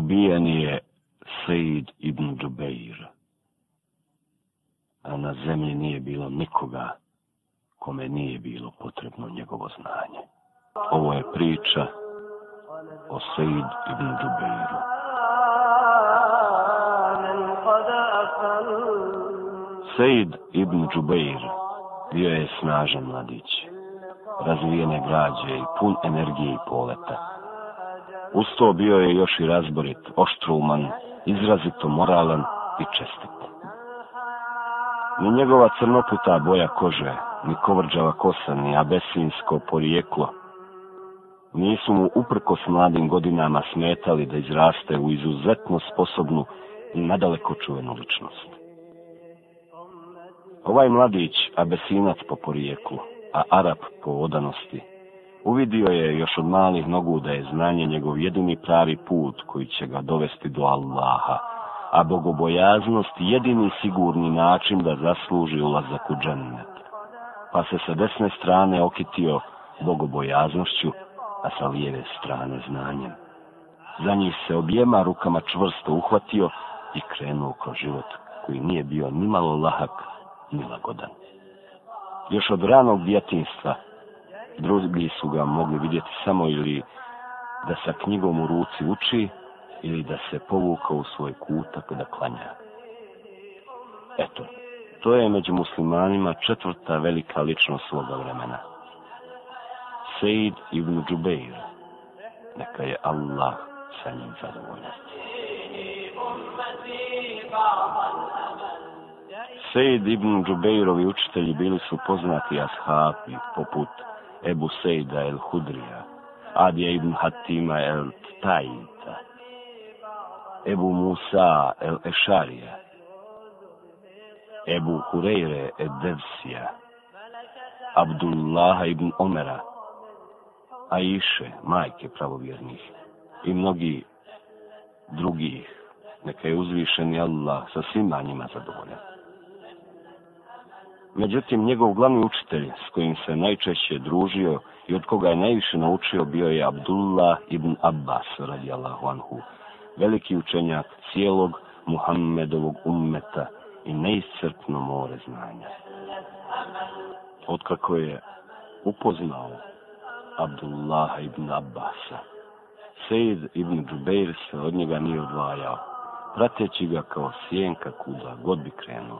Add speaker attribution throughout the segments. Speaker 1: ubijen je Said ibn Džubeir. A na zemlji nije bilo nikoga kome nije bilo potrebno njegovo znanje. Ovo je priča o Said ibn Džubeiru. Said ibn Džubeir bio je snažan mladić, razvijene građe i pun energije i poleta. Uz to bio je još i razborit, oštruman, izrazito moralan i čestit. Ni njegova crnoputa boja kože, ni kovrđava kosa, ni abesinsko porijeklo, nisu mu uprko s mladim godinama smetali da izraste u izuzetno sposobnu i nadaleko čuvenu ličnost. Ovaj mladić, abesinac po porijeklu, a Arab po odanosti, Uvidio je još od malih nogu da je znanje njegov jedini pravi put koji će ga dovesti do Allaha, a bogobojaznost jedini sigurni način da zasluži ulazak u džennet. Pa se sa desne strane okitio bogobojaznošću, a sa lijeve strane znanjem. Za njih se objema rukama čvrsto uhvatio i krenuo kroz život koji nije bio ni malo lahak, ni lagodan. Još od ranog djetinstva, drugi su ga mogli vidjeti samo ili da sa knjigom u ruci uči ili da se povuka u svoj kutak da klanja. Eto, to je među muslimanima četvrta velika ličnost svoga vremena. Sejid ibn Džubeir, neka je Allah sa njim zadovoljan. Sejid ibn Džubeirovi učitelji bili su poznati ashabi poput Ebu Sejda el Hudrija, Adija ibn Hatima el Tajita, Ebu Musa el Ešarija, Ebu Hureyre el Devsija, Abdullaha ibn Omera, Aiše, majke pravovjernih, i mnogi drugih, neka je uzvišeni Allah sa svima njima zadovoljati. Međutim, njegov glavni učitelj s kojim se najčešće družio i od koga je najviše naučio bio je Abdullah ibn Abbas radijallahu anhu, veliki učenjak cijelog Muhammedovog ummeta i neiscrpno more znanja. Otkako je upoznao Abdullah ibn Abbasa, Sejid ibn Džubeir se od njega nije odvajao, prateći ga kao sjenka kuda god bi krenuo.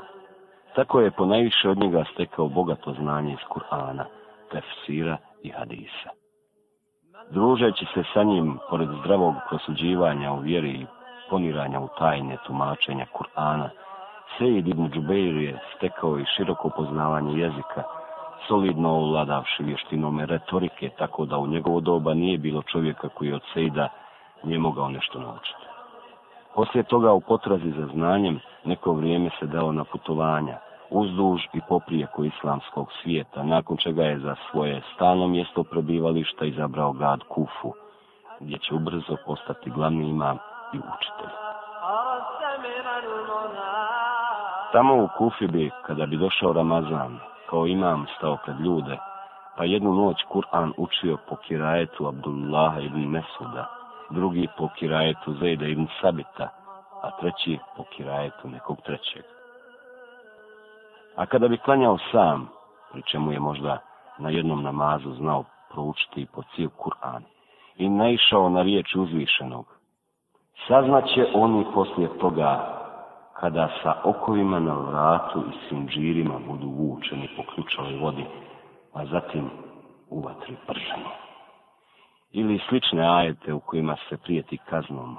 Speaker 1: Tako je po najviše od njega stekao bogato znanje iz Kur'ana, tefsira i hadisa. Družeći se sa njim, pored zdravog prosuđivanja u vjeri i poniranja u tajne tumačenja Kur'ana, Sejid ibn Džubeir je stekao i široko poznavanje jezika, solidno uladavši vještinom retorike, tako da u njegovo doba nije bilo čovjeka koji od Sejda nije mogao nešto naučiti. Poslije toga u potrazi za znanjem neko vrijeme se dao na putovanja, uzduž i poprijeko islamskog svijeta, nakon čega je za svoje stalno mjesto prebivališta izabrao grad Kufu, gdje će ubrzo postati glavni imam i učitelj. Tamo u Kufi bi, kada bi došao Ramazan, kao imam stao pred ljude, pa jednu noć Kur'an učio po kirajetu Abdullaha ibn Mesuda, drugi po kirajetu Zajda i Musabita, a treći po kirajetu nekog trećeg. A kada bi klanjao sam, pri čemu je možda na jednom namazu znao proučiti po cijel Kur'an, i naišao na riječ uzvišenog, saznaće oni poslije toga kada sa okovima na vratu i svim žirima budu vučeni po ključovoj vodi, a zatim u vatri prženje ili slične ajete u kojima se prijeti kaznom.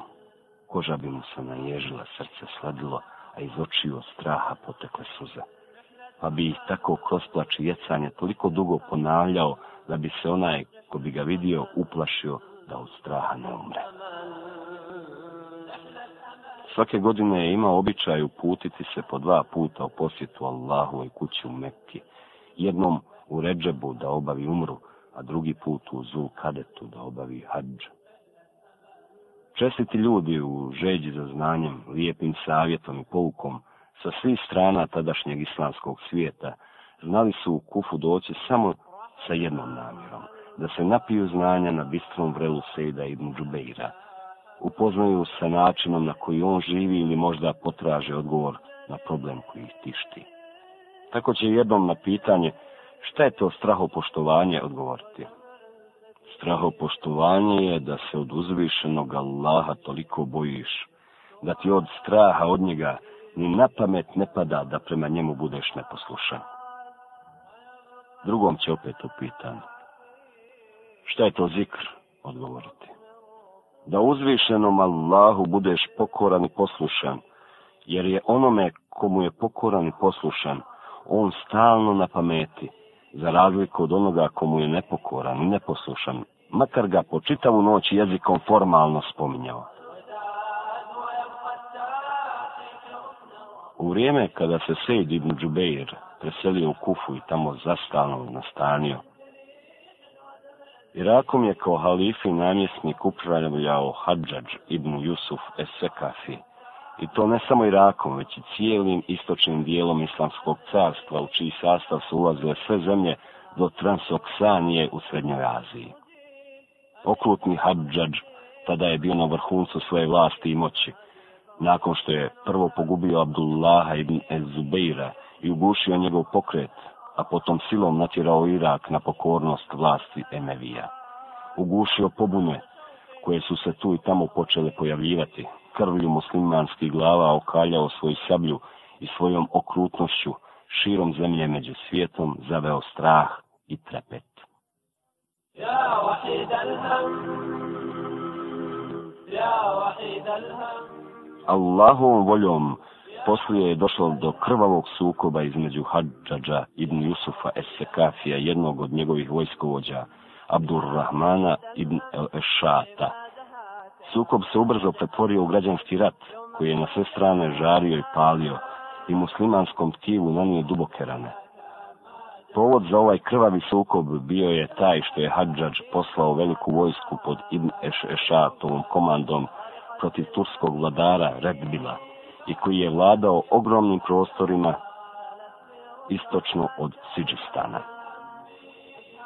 Speaker 1: Koža bi mu se naježila, srce sladilo, a iz očiju od straha potekle suze. Pa bi ih tako kroz plač i jecanje toliko dugo ponavljao, da bi se onaj ko bi ga vidio uplašio da od straha ne umre. Svake godine je imao običaj uputiti se po dva puta u posjetu Allahove kući u Mekke, jednom u Ređebu da obavi umru, a drugi put u Zul Kadetu da obavi hađ. Čestiti ljudi u žeđi za znanjem, lijepim savjetom i poukom sa svih strana tadašnjeg islamskog svijeta znali su u Kufu doći samo sa jednom namjerom, da se napiju znanja na bistrom vrelu Sejda i Mujubeira, upoznaju sa načinom na koji on živi ili možda potraže odgovor na problem koji ih tišti. Tako će jednom na pitanje, Šta je to strahopoštovanje odgovoriti? Strahopoštovanje je da se od uzvišenog Allaha toliko bojiš, da ti od straha od njega ni na pamet ne pada da prema njemu budeš neposlušan. Drugom će opet upitan. Šta je to zikr? Odgovoriti. Da uzvišenom Allahu budeš pokoran i poslušan, jer je onome komu je pokoran i poslušan, on stalno na pameti, za razliku od onoga komu je nepokoran i neposlušan, makar ga po čitavu noć jezikom formalno spominjao. U vrijeme kada se Sejd ibn Džubeir preselio u Kufu i tamo zastalno nastanio, Irakom je kao halifi namjesnik upravljavljao Hadžadž ibn Jusuf Esekafi, es i to ne samo Irakom, već i cijelim istočnim dijelom islamskog carstva u čiji sastav su ulazile sve zemlje do Transoksanije u Srednjoj Aziji. Okrutni Habdžadž tada je bio na vrhuncu svoje vlasti i moći, nakon što je prvo pogubio Abdullaha ibn Ezubeira i ugušio njegov pokret, a potom silom natjerao Irak na pokornost vlasti Emevija. Ugušio pobune koje su se tu i tamo počele pojavljivati, krvlju muslimanskih glava okaljao svoju sablju i svojom okrutnošću širom zemlje među svijetom zaveo strah i trepet. Allahovom voljom poslije je došlo do krvavog sukoba između Hadžađa ibn Jusufa Esekafija, jednog od njegovih vojskovođa, Abdurrahmana ibn El-Ešata. Sukob se ubrzo pretvorio u građanski rat, koji je na sve strane žario i palio i muslimanskom tkivu nanio duboke rane. Povod za ovaj krvavi sukob bio je taj što je Hadžadž poslao veliku vojsku pod Ibn Ešešatovom komandom protiv turskog vladara Redbila i koji je vladao ogromnim prostorima istočno od Siđistana.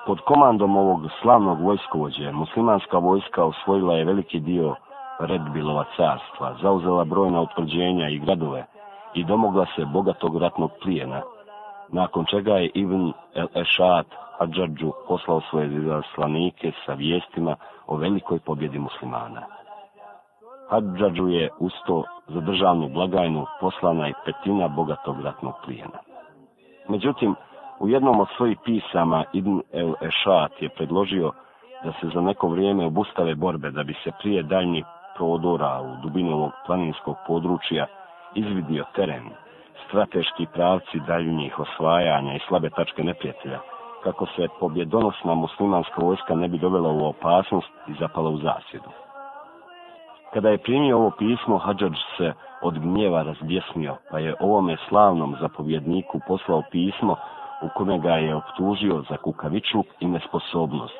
Speaker 1: Pod komandom ovog slavnog vojskovođe, muslimanska vojska osvojila je veliki dio Redbilova carstva, zauzela brojna utvrđenja i gradove i domogla se bogatog ratnog plijena, nakon čega je Ibn el-Ešad Hadžadžu poslao svoje zaslanike sa vijestima o velikoj pobjedi muslimana. Hadžadžu je usto za državnu blagajnu poslana i petina bogatog ratnog plijena. Međutim, U jednom od svojih pisama Ibn El Ešat je predložio da se za neko vrijeme obustave borbe da bi se prije daljnji prodora u dubinu ovog planinskog područja izvidio teren, strateški pravci daljnjih osvajanja i slabe tačke neprijatelja, kako se pobjedonosna muslimanska vojska ne bi dovela u opasnost i zapala u zasjedu. Kada je primio ovo pismo, Hadžadž se od gnjeva razbjesnio, pa je ovome slavnom zapovjedniku poslao pismo u kome ga je optužio za kukavičuk i nesposobnost.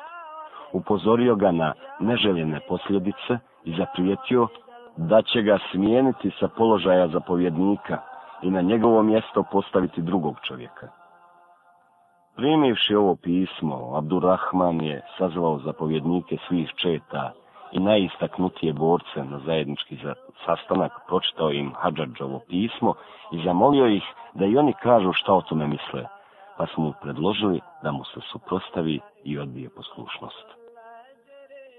Speaker 1: Upozorio ga na neželjene posljedice i zaprijetio da će ga smijeniti sa položaja zapovjednika i na njegovo mjesto postaviti drugog čovjeka. Primivši ovo pismo, Abdurrahman je sazvao zapovjednike svih četa i najistaknutije borce na zajednički sastanak, pročitao im Hadžadžovo pismo i zamolio ih da i oni kažu šta o tome misle pa su mu predložili da mu se suprostavi i odbije poslušnost.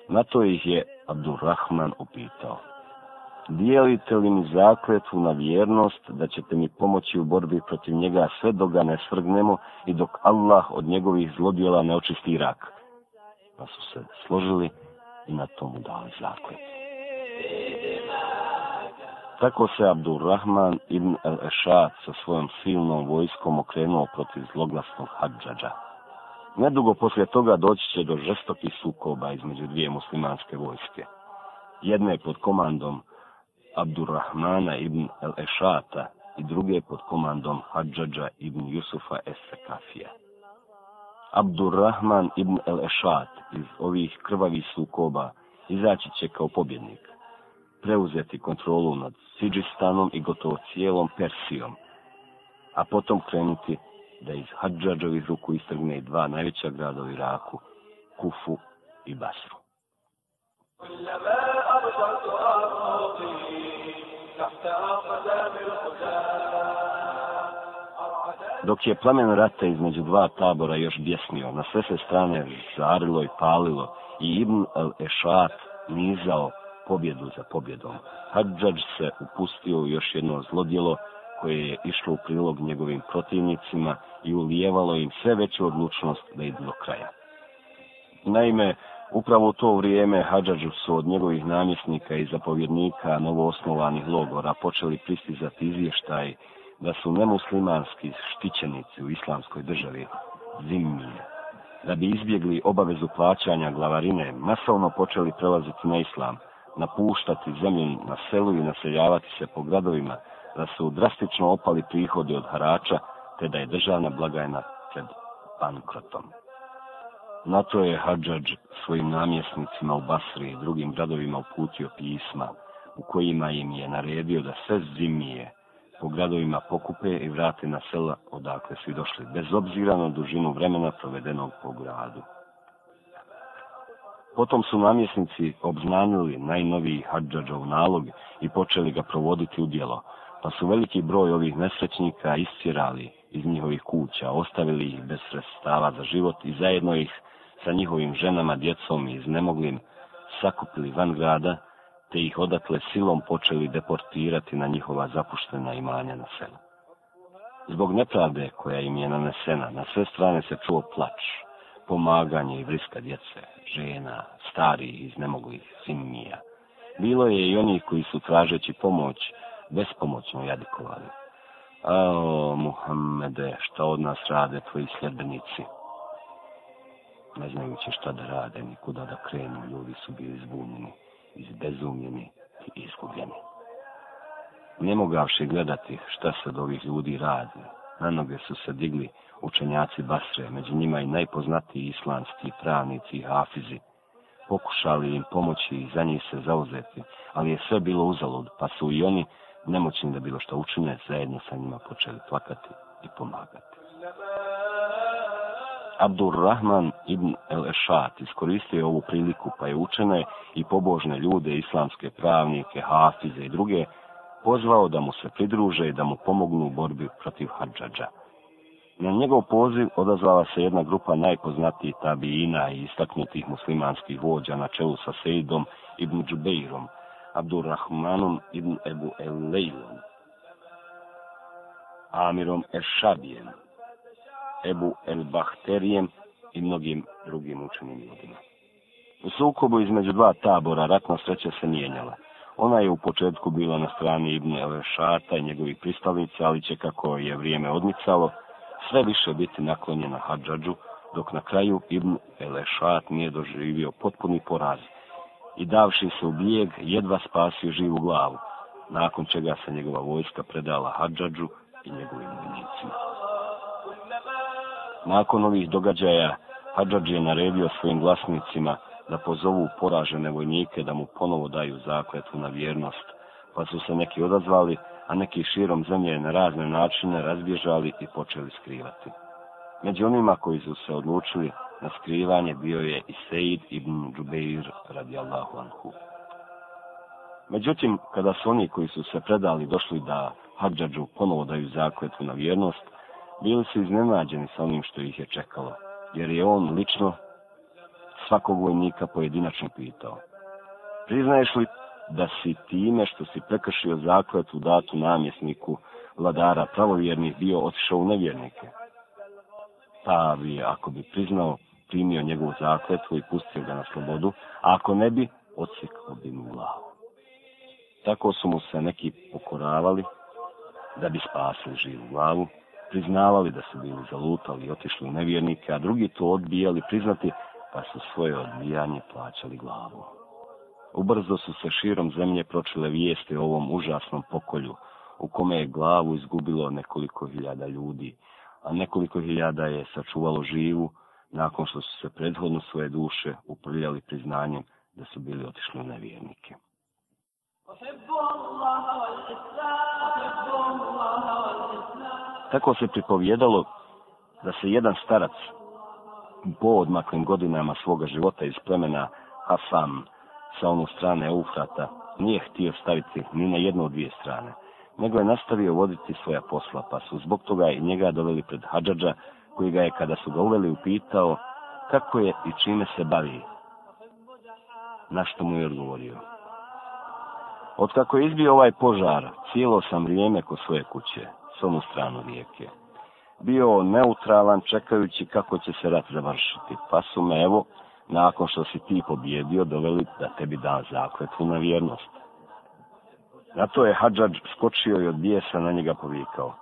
Speaker 1: Na to ih je Abdurrahman upitao. Dijelite li mi zakletvu na vjernost da ćete mi pomoći u borbi protiv njega sve dok ga ne svrgnemo i dok Allah od njegovih zlodjela ne očisti Irak? Pa su se složili i na tomu dali zakletvu. Tako se Abdurrahman ibn al-Ešad sa svojom silnom vojskom okrenuo protiv zloglasnog Hadžađa. Nedugo poslije toga doći će do žestokih sukoba između dvije muslimanske vojske. Jedne je pod komandom Abdurrahmana ibn al-Ešata i druge je pod komandom Hadžađa ibn Jusufa Esekafija. Abdurrahman ibn al-Ešat iz ovih krvavih sukoba izaći će kao pobjednik – preuzeti kontrolu nad Siđistanom i gotovo cijelom Persijom, a potom krenuti da iz Hadžađovih ruku istrgne i dva najveća grada u Iraku, Kufu i Basru. Dok je plamen rata između dva tabora još bjesnio, na sve se strane zarilo i palilo i Ibn al-Ešat nizao pobjedu za pobjedom. Hadžadž se upustio u još jedno zlodjelo koje je išlo u prilog njegovim protivnicima i ulijevalo im sve veću odlučnost da idu do kraja. Naime, upravo u to vrijeme Hadžadžu su od njegovih namjesnika i zapovjednika novoosnovanih logora počeli pristizati izvještaj da su nemuslimanski štićenici u islamskoj državi zimnije da bi izbjegli obavezu plaćanja glavarine, masovno počeli prelaziti na islam, napuštati zemlju na selu i naseljavati se po gradovima, da su drastično opali prihodi od harača, te da je državna blagajna pred bankrotom. Na to je Hadžadž svojim namjesnicima u Basri i drugim gradovima uputio pisma, u kojima im je naredio da sve zimije po gradovima pokupe i vrate na sela odakle su i došli, bez obzira na dužinu vremena provedenog po gradu. Potom su namjesnici obznanili najnoviji Hadžađov nalog i počeli ga provoditi u dijelo, pa su veliki broj ovih nesrećnika istirali iz njihovih kuća, ostavili ih bez sredstava za život i zajedno ih sa njihovim ženama, djecom i iznemoglim sakupili van grada, te ih odatle silom počeli deportirati na njihova zapuštena imanja na selu. Zbog nepravde koja im je nanesena, na sve strane se čuo plač, pomaganje i vriska djece, žena, stari iz nemoglih sinija. Bilo je i onih koji su tražeći pomoć bespomoćno jadikovali. Ao, Muhammede, što od nas rade tvoji sljedbenici? Ne znajući što da rade, nikuda da krenu, ljudi su bili zbunjeni, izbezumljeni i izgubljeni. Ne mogavši gledati šta se od ovih ljudi radi, na noge su se digli, učenjaci Basre, među njima i najpoznatiji islamski pravnici i hafizi, pokušali im pomoći i za njih se zauzeti, ali je sve bilo uzalud, pa su i oni, nemoćni da bilo što učine, zajedno sa njima počeli plakati i pomagati. Abdur Rahman ibn el Ešat iskoristio ovu priliku pa je učene i pobožne ljude, islamske pravnike, hafize i druge, pozvao da mu se pridruže i da mu pomognu u borbi protiv hađađa. Na njegov poziv odazvala se jedna grupa najpoznatijih tabijina i istaknutih muslimanskih vođa na čelu sa Sejdom ibn Džubeirom, Abdurrahmanom ibn Ebu Elejlom, Amirom Ešabijem, Ebu El Bahterijem i mnogim drugim učenim ljudima. U sukobu između dva tabora ratna sreća se mijenjala. Ona je u početku bila na strani Ibn Elešata i njegovih pristalica, ali će kako je vrijeme odmicalo, sve više biti naklonjena Hadžadžu, dok na kraju Ibn Elešat nije doživio potpuni poraz i davši se u bijeg, jedva spasio živu glavu, nakon čega se njegova vojska predala Hadžadžu i njegovim milicima. Nakon ovih događaja, Hadžadž je naredio svojim glasnicima da pozovu poražene vojnike da mu ponovo daju zakletu na vjernost, pa su se neki odazvali, a neki širom zemlje na razne načine razbježali i počeli skrivati. Među onima koji su se odlučili na skrivanje bio je i Sejid ibn Džubeir radijallahu anhu. Međutim, kada su oni koji su se predali došli da Hadžadžu ponovo daju zakletvu na vjernost, bili su iznenađeni sa onim što ih je čekalo, jer je on lično svakog vojnika pojedinačno pitao. Priznaješ li da si time što si prekršio zaklet u datu namjesniku vladara pravovjernih bio otišao u nevjernike. Pa bi, ako bi priznao, primio njegovu zakletvu i pustio ga na slobodu, a ako ne bi, odsjekao bi mu glavu. Tako su mu se neki pokoravali da bi spasili živu glavu, priznavali da su bili zalutali i otišli u nevjernike, a drugi to odbijali priznati, pa su svoje odbijanje plaćali glavom. Ubrzo su se širom zemlje pročile vijesti o ovom užasnom pokolju, u kome je glavu izgubilo nekoliko hiljada ljudi, a nekoliko hiljada je sačuvalo živu, nakon što su se prethodno svoje duše uprljali priznanjem da su bili otišli na vjernike. Tako se pripovjedalo da se jedan starac po odmaklim godinama svoga života iz plemena Hasan, sa onu strane Ufrata, nije htio staviti ni na jednu od dvije strane, nego je nastavio voditi svoja posla, pa su zbog toga i njega doveli pred Hadžadža, koji ga je kada su ga uveli upitao kako je i čime se bavi, na što mu je odgovorio. Od kako je izbio ovaj požar, cijelo sam vrijeme kod svoje kuće, s onu stranu rijeke. Bio neutralan čekajući kako će se rat završiti, pa su me evo nakon što si ti pobjedio, doveli da tebi da zakletvu na vjernost. Na to je Hadžadž skočio i od bijesa na njega povikao.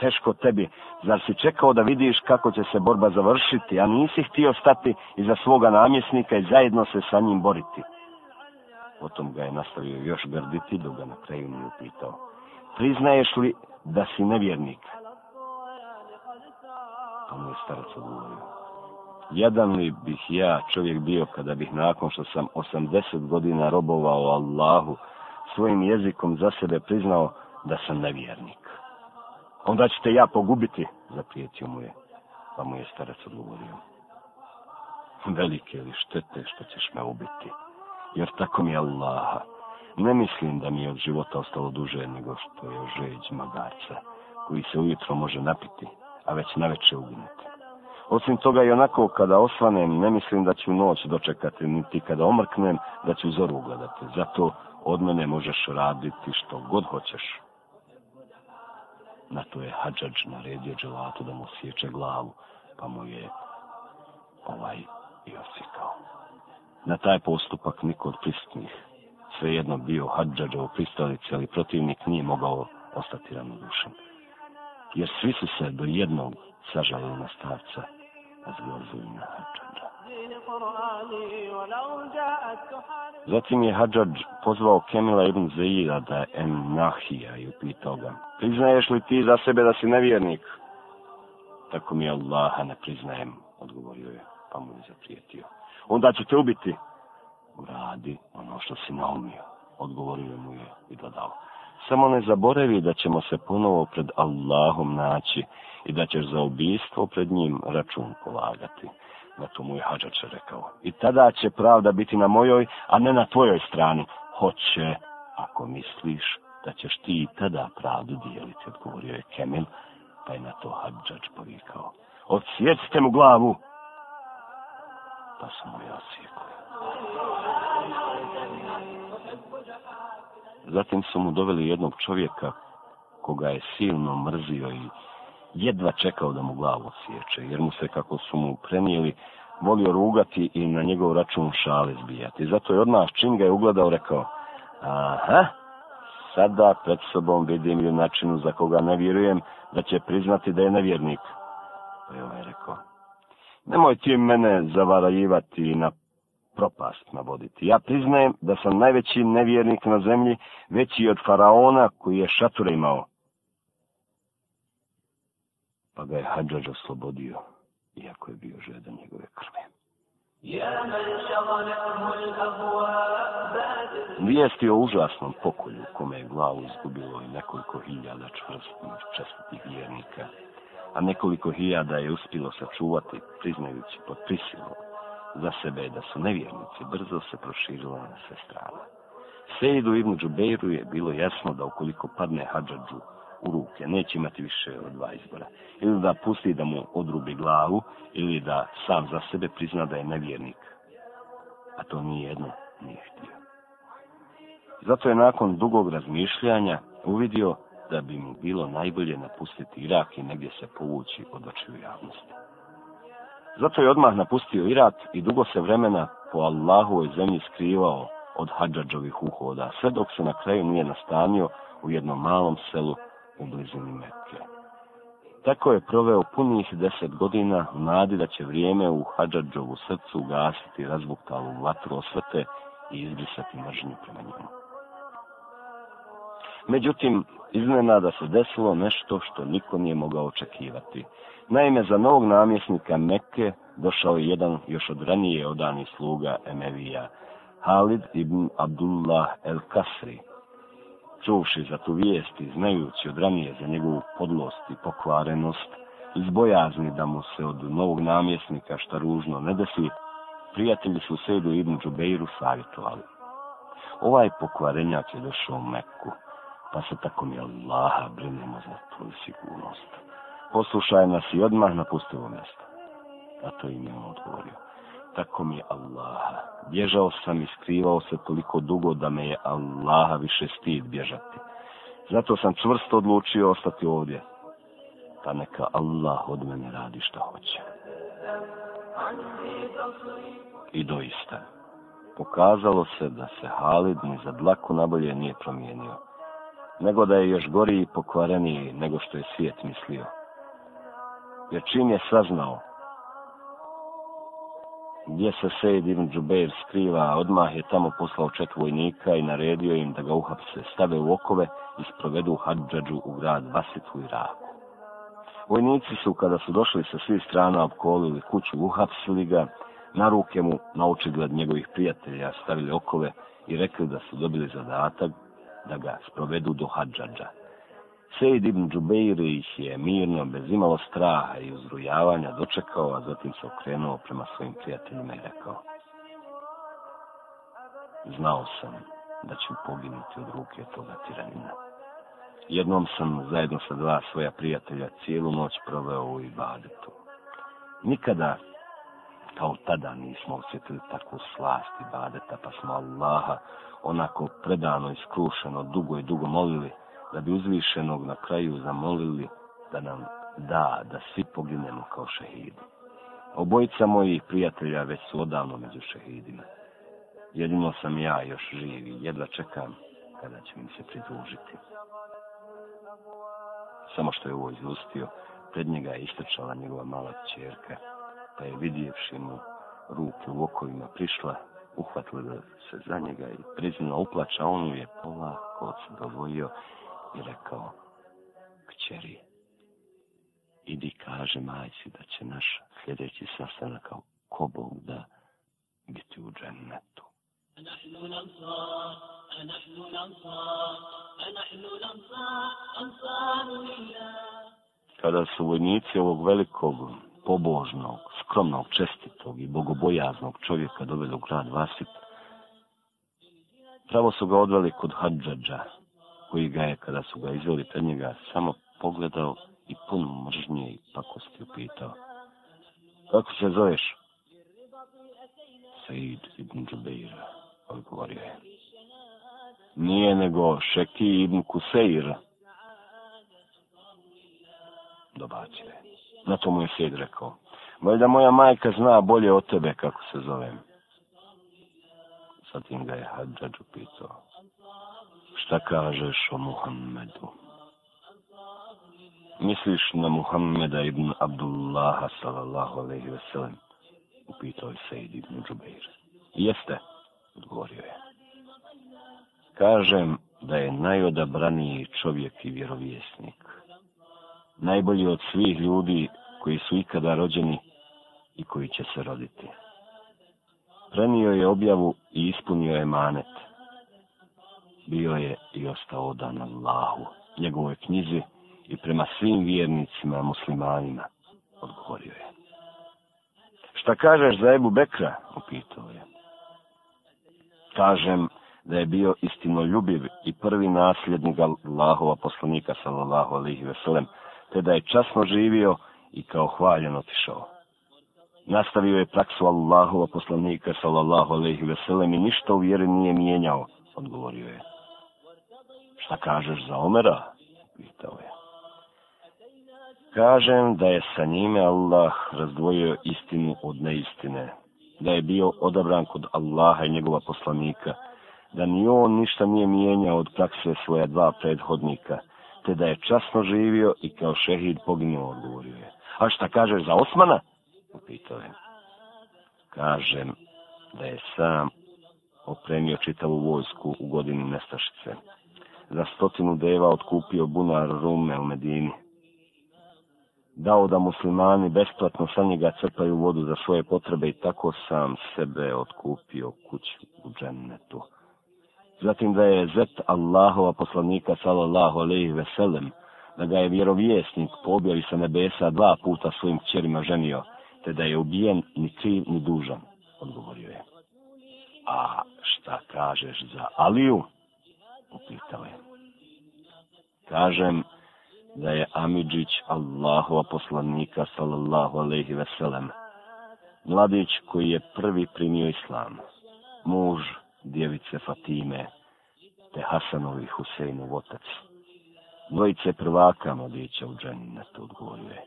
Speaker 1: Teško tebi, zar si čekao da vidiš kako će se borba završiti, a nisi htio stati iza svoga namjesnika i zajedno se sa njim boriti? Potom ga je nastavio još grditi, dok ga na kraju nije upitao. Priznaješ li da si nevjernik? Tomu je starac odgovorio jadan li bih ja čovjek bio kada bih nakon što sam 80 godina robovao Allahu svojim jezikom za sebe priznao da sam nevjernik. Onda ćete ja pogubiti, zaprijetio mu je, pa mu je starac odgovorio. Velike li štete što ćeš me ubiti, jer tako mi je Allaha. Ne mislim da mi je od života ostalo duže nego što je žeđ magarca, koji se ujutro može napiti, a već na večer uginuti. Osim toga i onako kada osvanem, ne mislim da ću noć dočekati, niti kada omrknem, da ću zoru ugledati. Zato od mene možeš raditi što god hoćeš. Na to je Hadžadž naredio dželatu da mu sjeće glavu, pa mu je ovaj i osikao. Na taj postupak niko od pristnih, svejedno bio Hadžadž u pristalici, ali protivnik nije mogao ostati ravnodušen. Jer svi su se do jednog سجل المستعصى الزوزين حجاج Zatim je Hadžadž pozvao Kemila ibn Zeira da je en nahija i upitao ga, priznaješ li ti za sebe da si nevjernik? Tako mi Allaha ne priznajem, odgovorio je, pa mu je zaprijetio. Onda će te ubiti. Uradi ono što si naumio, odgovorio mu je i dodao. Samo ne zaboravi da ćemo se ponovo pred Allahom naći i da ćeš za ubijstvo pred njim račun polagati. Na to mu je Hadžač rekao. I tada će pravda biti na mojoj, a ne na tvojoj strani. Hoće, ako misliš da ćeš ti i tada pravdu dijeliti, odgovorio je Kemil, pa je na to Hadžač povikao. Odsjecite mu glavu! Pa sam mu je osjekao. Zatim su mu doveli jednog čovjeka koga je silno mrzio i jedva čekao da mu glavu sjeće, jer mu se kako su mu prenijeli volio rugati i na njegov račun šale zbijati. Zato je odmah čim ga je ugledao rekao, aha, sada pred sobom vidim i načinu za koga ne vjerujem da će priznati da je nevjernik. Pa je ovaj rekao, nemoj ti mene zavarajivati i na propast navoditi. Ja priznajem da sam najveći nevjernik na zemlji, veći od faraona koji je šatura imao. Pa ga je Hadžađ oslobodio, iako je bio žeda njegove krve. Vijesti o užasnom pokolju, kome je glavu izgubilo i nekoliko hiljada čvrstih, čestitih vjernika, a nekoliko hiljada je uspilo sačuvati, priznajući pod prisilom za sebe da su nevjernici, brzo se proširila na sve strane. Sejdu ibn Džubeiru je bilo jasno da ukoliko padne Hadžadžu u ruke, neće imati više od dva izbora. Ili da pusti da mu odrubi glavu, ili da sam za sebe prizna da je nevjernik. A to ni jedno nije htio. Zato je nakon dugog razmišljanja uvidio da bi mu bilo najbolje napustiti Irak i negdje se povući od očiju javnosti. Zato je odmah napustio Irak i dugo se vremena po Allahovoj zemlji skrivao od hađađovih uhoda, sve dok se na kraju nije nastanio u jednom malom selu u blizini Mekke. Tako je proveo punih deset godina u nadi da će vrijeme u hađađovu srcu gasiti razbuktalu vatru osvete i izbrisati mržnju prema njemu. Međutim, iznenada se desilo nešto što niko nije mogao očekivati. Naime, za novog namjesnika Mekke došao je jedan još od ranije odani sluga Emevija, Halid ibn Abdullah el Kasri. Čuvši za tu vijest i znajući od ranije za njegovu podlost i pokvarenost, izbojazni da mu se od novog namjesnika šta ružno ne desi, prijatelji su sedu ibn Džubeiru savjetovali. Ovaj pokvarenjak je došao u Meku, pa se tako mi Allaha brinemo za tvoju sigurnost poslušaj nas i odmah napusti ovo mjesto. A to im je odgovorio. Tako mi je Allaha. Bježao sam i skrivao se toliko dugo da me je Allaha više stid bježati. Zato sam čvrsto odlučio ostati ovdje. Pa neka Allah od mene radi što hoće. I doista. Pokazalo se da se Halid ni za dlaku nabolje nije promijenio. Nego da je još gori i pokvareniji nego što je svijet mislio jer čim je saznao gdje se Sejid ibn Džubeir skriva, odmah je tamo poslao čet vojnika i naredio im da ga uhapse, stave u okove i sprovedu Hadžadžu u grad Basitu i Raku. Vojnici su, kada su došli sa svih strana, opkolili kuću, uhapsili ga, na ruke mu, na očigled njegovih prijatelja, stavili okove i rekli da su dobili zadatak da ga sprovedu do Hadžadža, Sejid ibn Džubeirić je mirno, bez imalo straha i uzrujavanja, dočekao, a zatim se okrenuo prema svojim prijateljima i rekao Znao sam da ću poginuti od ruke toga tiranina. Jednom sam zajedno sa dva svoja prijatelja cijelu noć proveo u Ibadetu. Nikada kao tada nismo osjetili takvu slast Ibadeta, pa smo Allaha onako predano i skrušeno dugo i dugo molili – da bi uzvišenog na kraju zamolili da nam da da svi poginemo kao šehidi. Obojica mojih prijatelja već su odavno među šehidima. Jedino sam ja još živi, jedva čekam kada će mi se pridružiti. Samo što je ovo izustio, pred njega je istrčala njegova mala čerka, pa je vidjevši mu ruke u okovima prišla, uhvatila se za njega i prizimno uplača, on je polako odsadovojio i i rekao, kćeri, idi kaže majci da će naš sljedeći sastanak kao kobog da biti u džennetu. Kada su vojnici ovog velikog, pobožnog, skromnog, čestitog i bogobojaznog čovjeka doveli u grad Vasit, pravo su ga odveli kod Hadžadža, koji ga je, kada su ga izveli pred njega, samo pogledao i pun mržnje i pakosti upitao. Kako se zoveš? Said ibn Džubeira, odgovorio je. Nije nego Šeki ibn Kuseira. Dobacio je. Na to mu je Said rekao. Valjda moja majka zna bolje od tebe kako se zovem. Zatim ga je Hadžađ upitao šta kažeš o Muhammedu? Misliš na Muhammeda ibn Abdullaha sallallahu alaihi ve sellem? Upitao je Sejid ibn Džubeir. Jeste, odgovorio je. Kažem da je najodabraniji čovjek i vjerovjesnik. Najbolji od svih ljudi koji su ikada rođeni i koji će se roditi. Prenio je objavu i ispunio je manet bio je i ostao odan Allahu, njegove knjizi i prema svim vjernicima muslimanima, odgovorio je. Šta kažeš za Ebu Bekra? Upitao je. Kažem da je bio istino ljubiv i prvi nasljednik Allahova poslanika, sallallahu alihi veselem, te da je časno živio i kao hvaljen otišao. Nastavio je praksu Allahova poslanika, sallallahu alihi veselem, i ništa u vjeri nije mijenjao, odgovorio je šta kažeš za Omera? Pitao je. Kažem da je sa njime Allah razdvojio istinu od neistine, da je bio odabran kod Allaha i njegova poslanika, da ni on ništa nije mijenjao od prakse svoja dva prethodnika, te da je časno živio i kao šehid poginuo, odgovorio je. A šta kažeš za Osmana? Upitao je. Kažem da je sam opremio čitavu vojsku u godini nestašice za stotinu deva otkupio bunar Rume u Medini. Dao da muslimani besplatno sa njega crpaju vodu za svoje potrebe i tako sam sebe otkupio kuću u džennetu. Zatim da je zet Allahova poslanika sallallahu alaihi veselem, da ga je vjerovjesnik po objavi sa nebesa dva puta svojim čerima ženio, te da je ubijen ni kriv ni dužan, odgovorio je. A šta kažeš za Aliju? upitao je. Kažem da je Amidžić Allahova poslanika sallallahu alaihi veselem, mladić koji je prvi primio islam, muž djevice Fatime, te Hasanov i Huseinov otac. Dvojice prvaka mladića u džaninatu odgovorio je.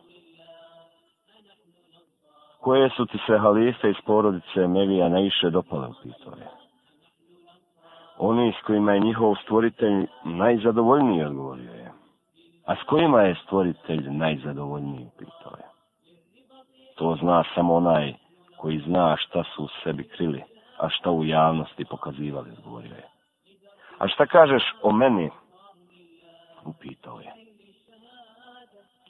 Speaker 1: Koje su ti se halife iz porodice Mevija najviše dopale u pitove? oni s kojima je njihov stvoritelj najzadovoljniji, odgovorio je. A s kojima je stvoritelj najzadovoljniji, pitao je. To zna samo onaj koji zna šta su u sebi krili, a šta u javnosti pokazivali, odgovorio je. A šta kažeš o meni, upitao je.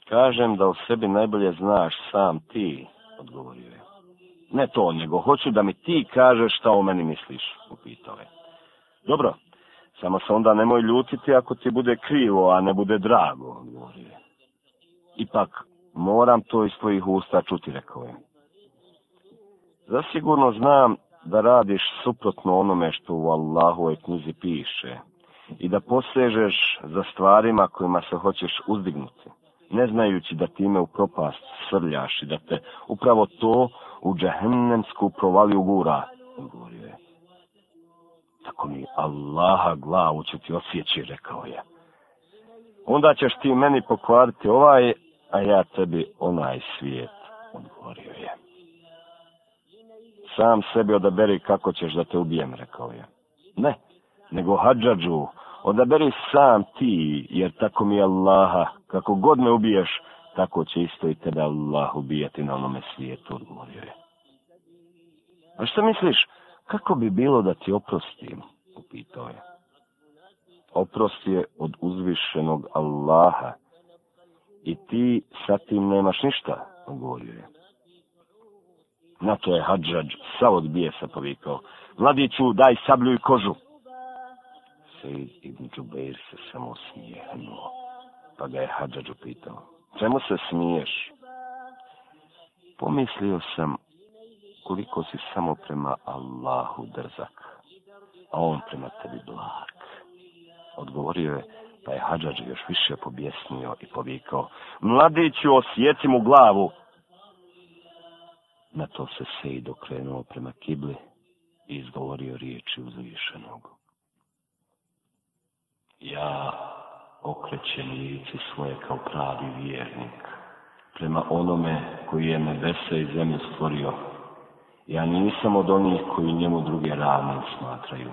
Speaker 1: Kažem da o sebi najbolje znaš sam ti, odgovorio je. Ne to, nego hoću da mi ti kažeš šta o meni misliš, upitao je. Dobro, samo se onda nemoj ljutiti ako ti bude krivo, a ne bude drago, odgovorio je. Ipak, moram to iz tvojih usta čuti, rekao je. Zasigurno znam da radiš suprotno onome što u Allahove knjizi piše i da posežeš za stvarima kojima se hoćeš uzdignuti, ne znajući da time u propast srljaš i da te upravo to u džehennemsku provaliju gura, odgovorio je. Tako mi Allaha glavu ću ti osjeći, rekao je. Onda ćeš ti meni pokvariti ovaj, a ja tebi onaj svijet, odgovorio je. Sam sebi odaberi kako ćeš da te ubijem, rekao je. Ne, nego hađađu, odaberi sam ti, jer tako mi Allaha, kako god me ubiješ, tako će isto i tebe Allah ubijati na onome svijetu, odgovorio je. A što misliš? Kako bi bilo da ti oprostim? Upitao je. Oprost je od uzvišenog Allaha. I ti sa tim nemaš ništa, govorio je. Na to je Hadžađ sa odbije se povikao. Mladiću, daj sablju i kožu. Sejid ibn Džubeir se samo smijehnuo. Pa ga je Hadžađ upitao. Čemu se smiješ? Pomislio sam ukoliko si samo prema Allahu drzak, a on prema tebi blag. Odgovorio je, pa je Hadžađ još više pobjesnio i povikao, mladiću osjeci mu glavu. Na to se Sejd okrenuo prema kibli i izgovorio riječi uzvišenog. Ja okrećem lice svoje kao pravi vjernik prema onome koji je nebesa i zemlju stvorio, Ja nisam od onih koji njemu druge ravne smatraju.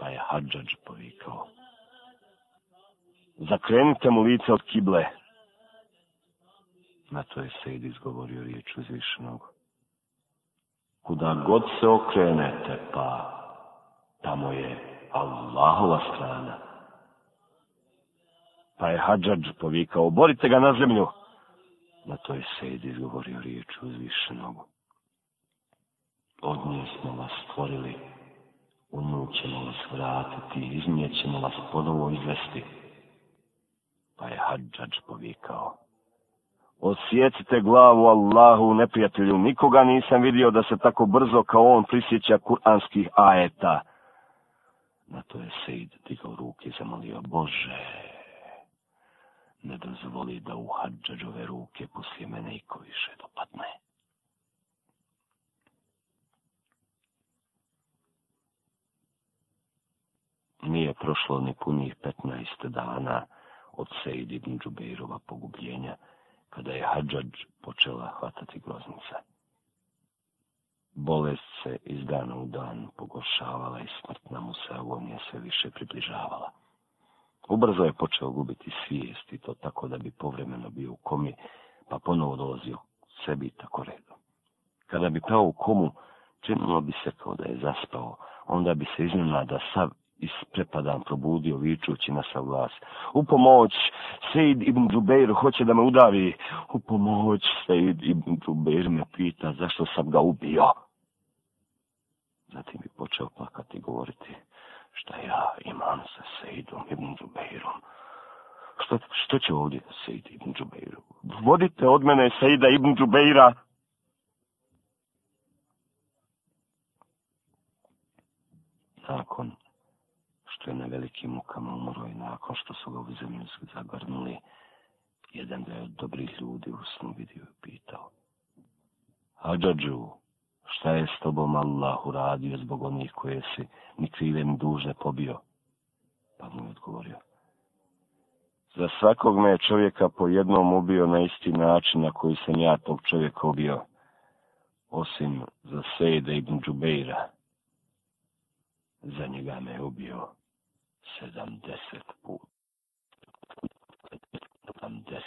Speaker 1: Pa je Hadžađ povikao. Zakrenite mu lice od kible. Na to je Sejd izgovorio riječ uzvišenog. Kuda god se okrenete, pa tamo je Allahova strana. Pa je Hadžađ povikao, borite ga na zemlju. Na toj sejdi izgovorio riječ uzvišenog. Od nje smo vas stvorili, u nju ćemo vas vratiti, iz nje ćemo vas ponovo izvesti. Pa je Hadžadž povikao. Osjecite glavu Allahu, neprijatelju, nikoga nisam vidio da se tako brzo kao on prisjeća kuranskih ajeta. Na to je Sejd digao ruke i zamolio, Bože, ne dozvoli da u hađađove ruke poslije mene i ko više dopadne. Nije prošlo ni punih 15 dana od Sejid ibn Džubeirova pogubljenja, kada je hađađ počela hvatati groznica. Bolest se iz dana u dan pogoršavala i smrtna mu se agonija sve više približavala. Ubrzo je počeo gubiti svijest i to tako da bi povremeno bio u komi, pa ponovo dolazio sebi tako redom. Kada bi pao u komu, činilo bi se kao da je zaspao, onda bi se iznila da sav isprepadan probudio vičući na sav glas. U pomoć, Sejid ibn Džubeir hoće da me udavi. U pomoć, Sejid ibn Džubeir me pita zašto sam ga ubio. Zatim bi počeo plakati i govoriti šta ja imam sa Sejdom ibn Džubeirom. Što, što će ovdje Sejd ibn Džubeir? Vodite od mene Sejda ibn Džubeira. Nakon što je na velikim mukama umro i nakon što su ga u zemlju zagrnuli, jedan da je od dobrih ljudi u snu vidio i pitao. Hađađu, šta je s tobom Allah uradio zbog onih koje si ni krive ni duže pobio? Pa mu je odgovorio. Za svakog me je čovjeka po jednom ubio na isti način na koji sam ja tog čovjeka ubio, osim za Sejda ibn Džubeira. Za njega me je ubio sedamdeset put. Sedamdeset.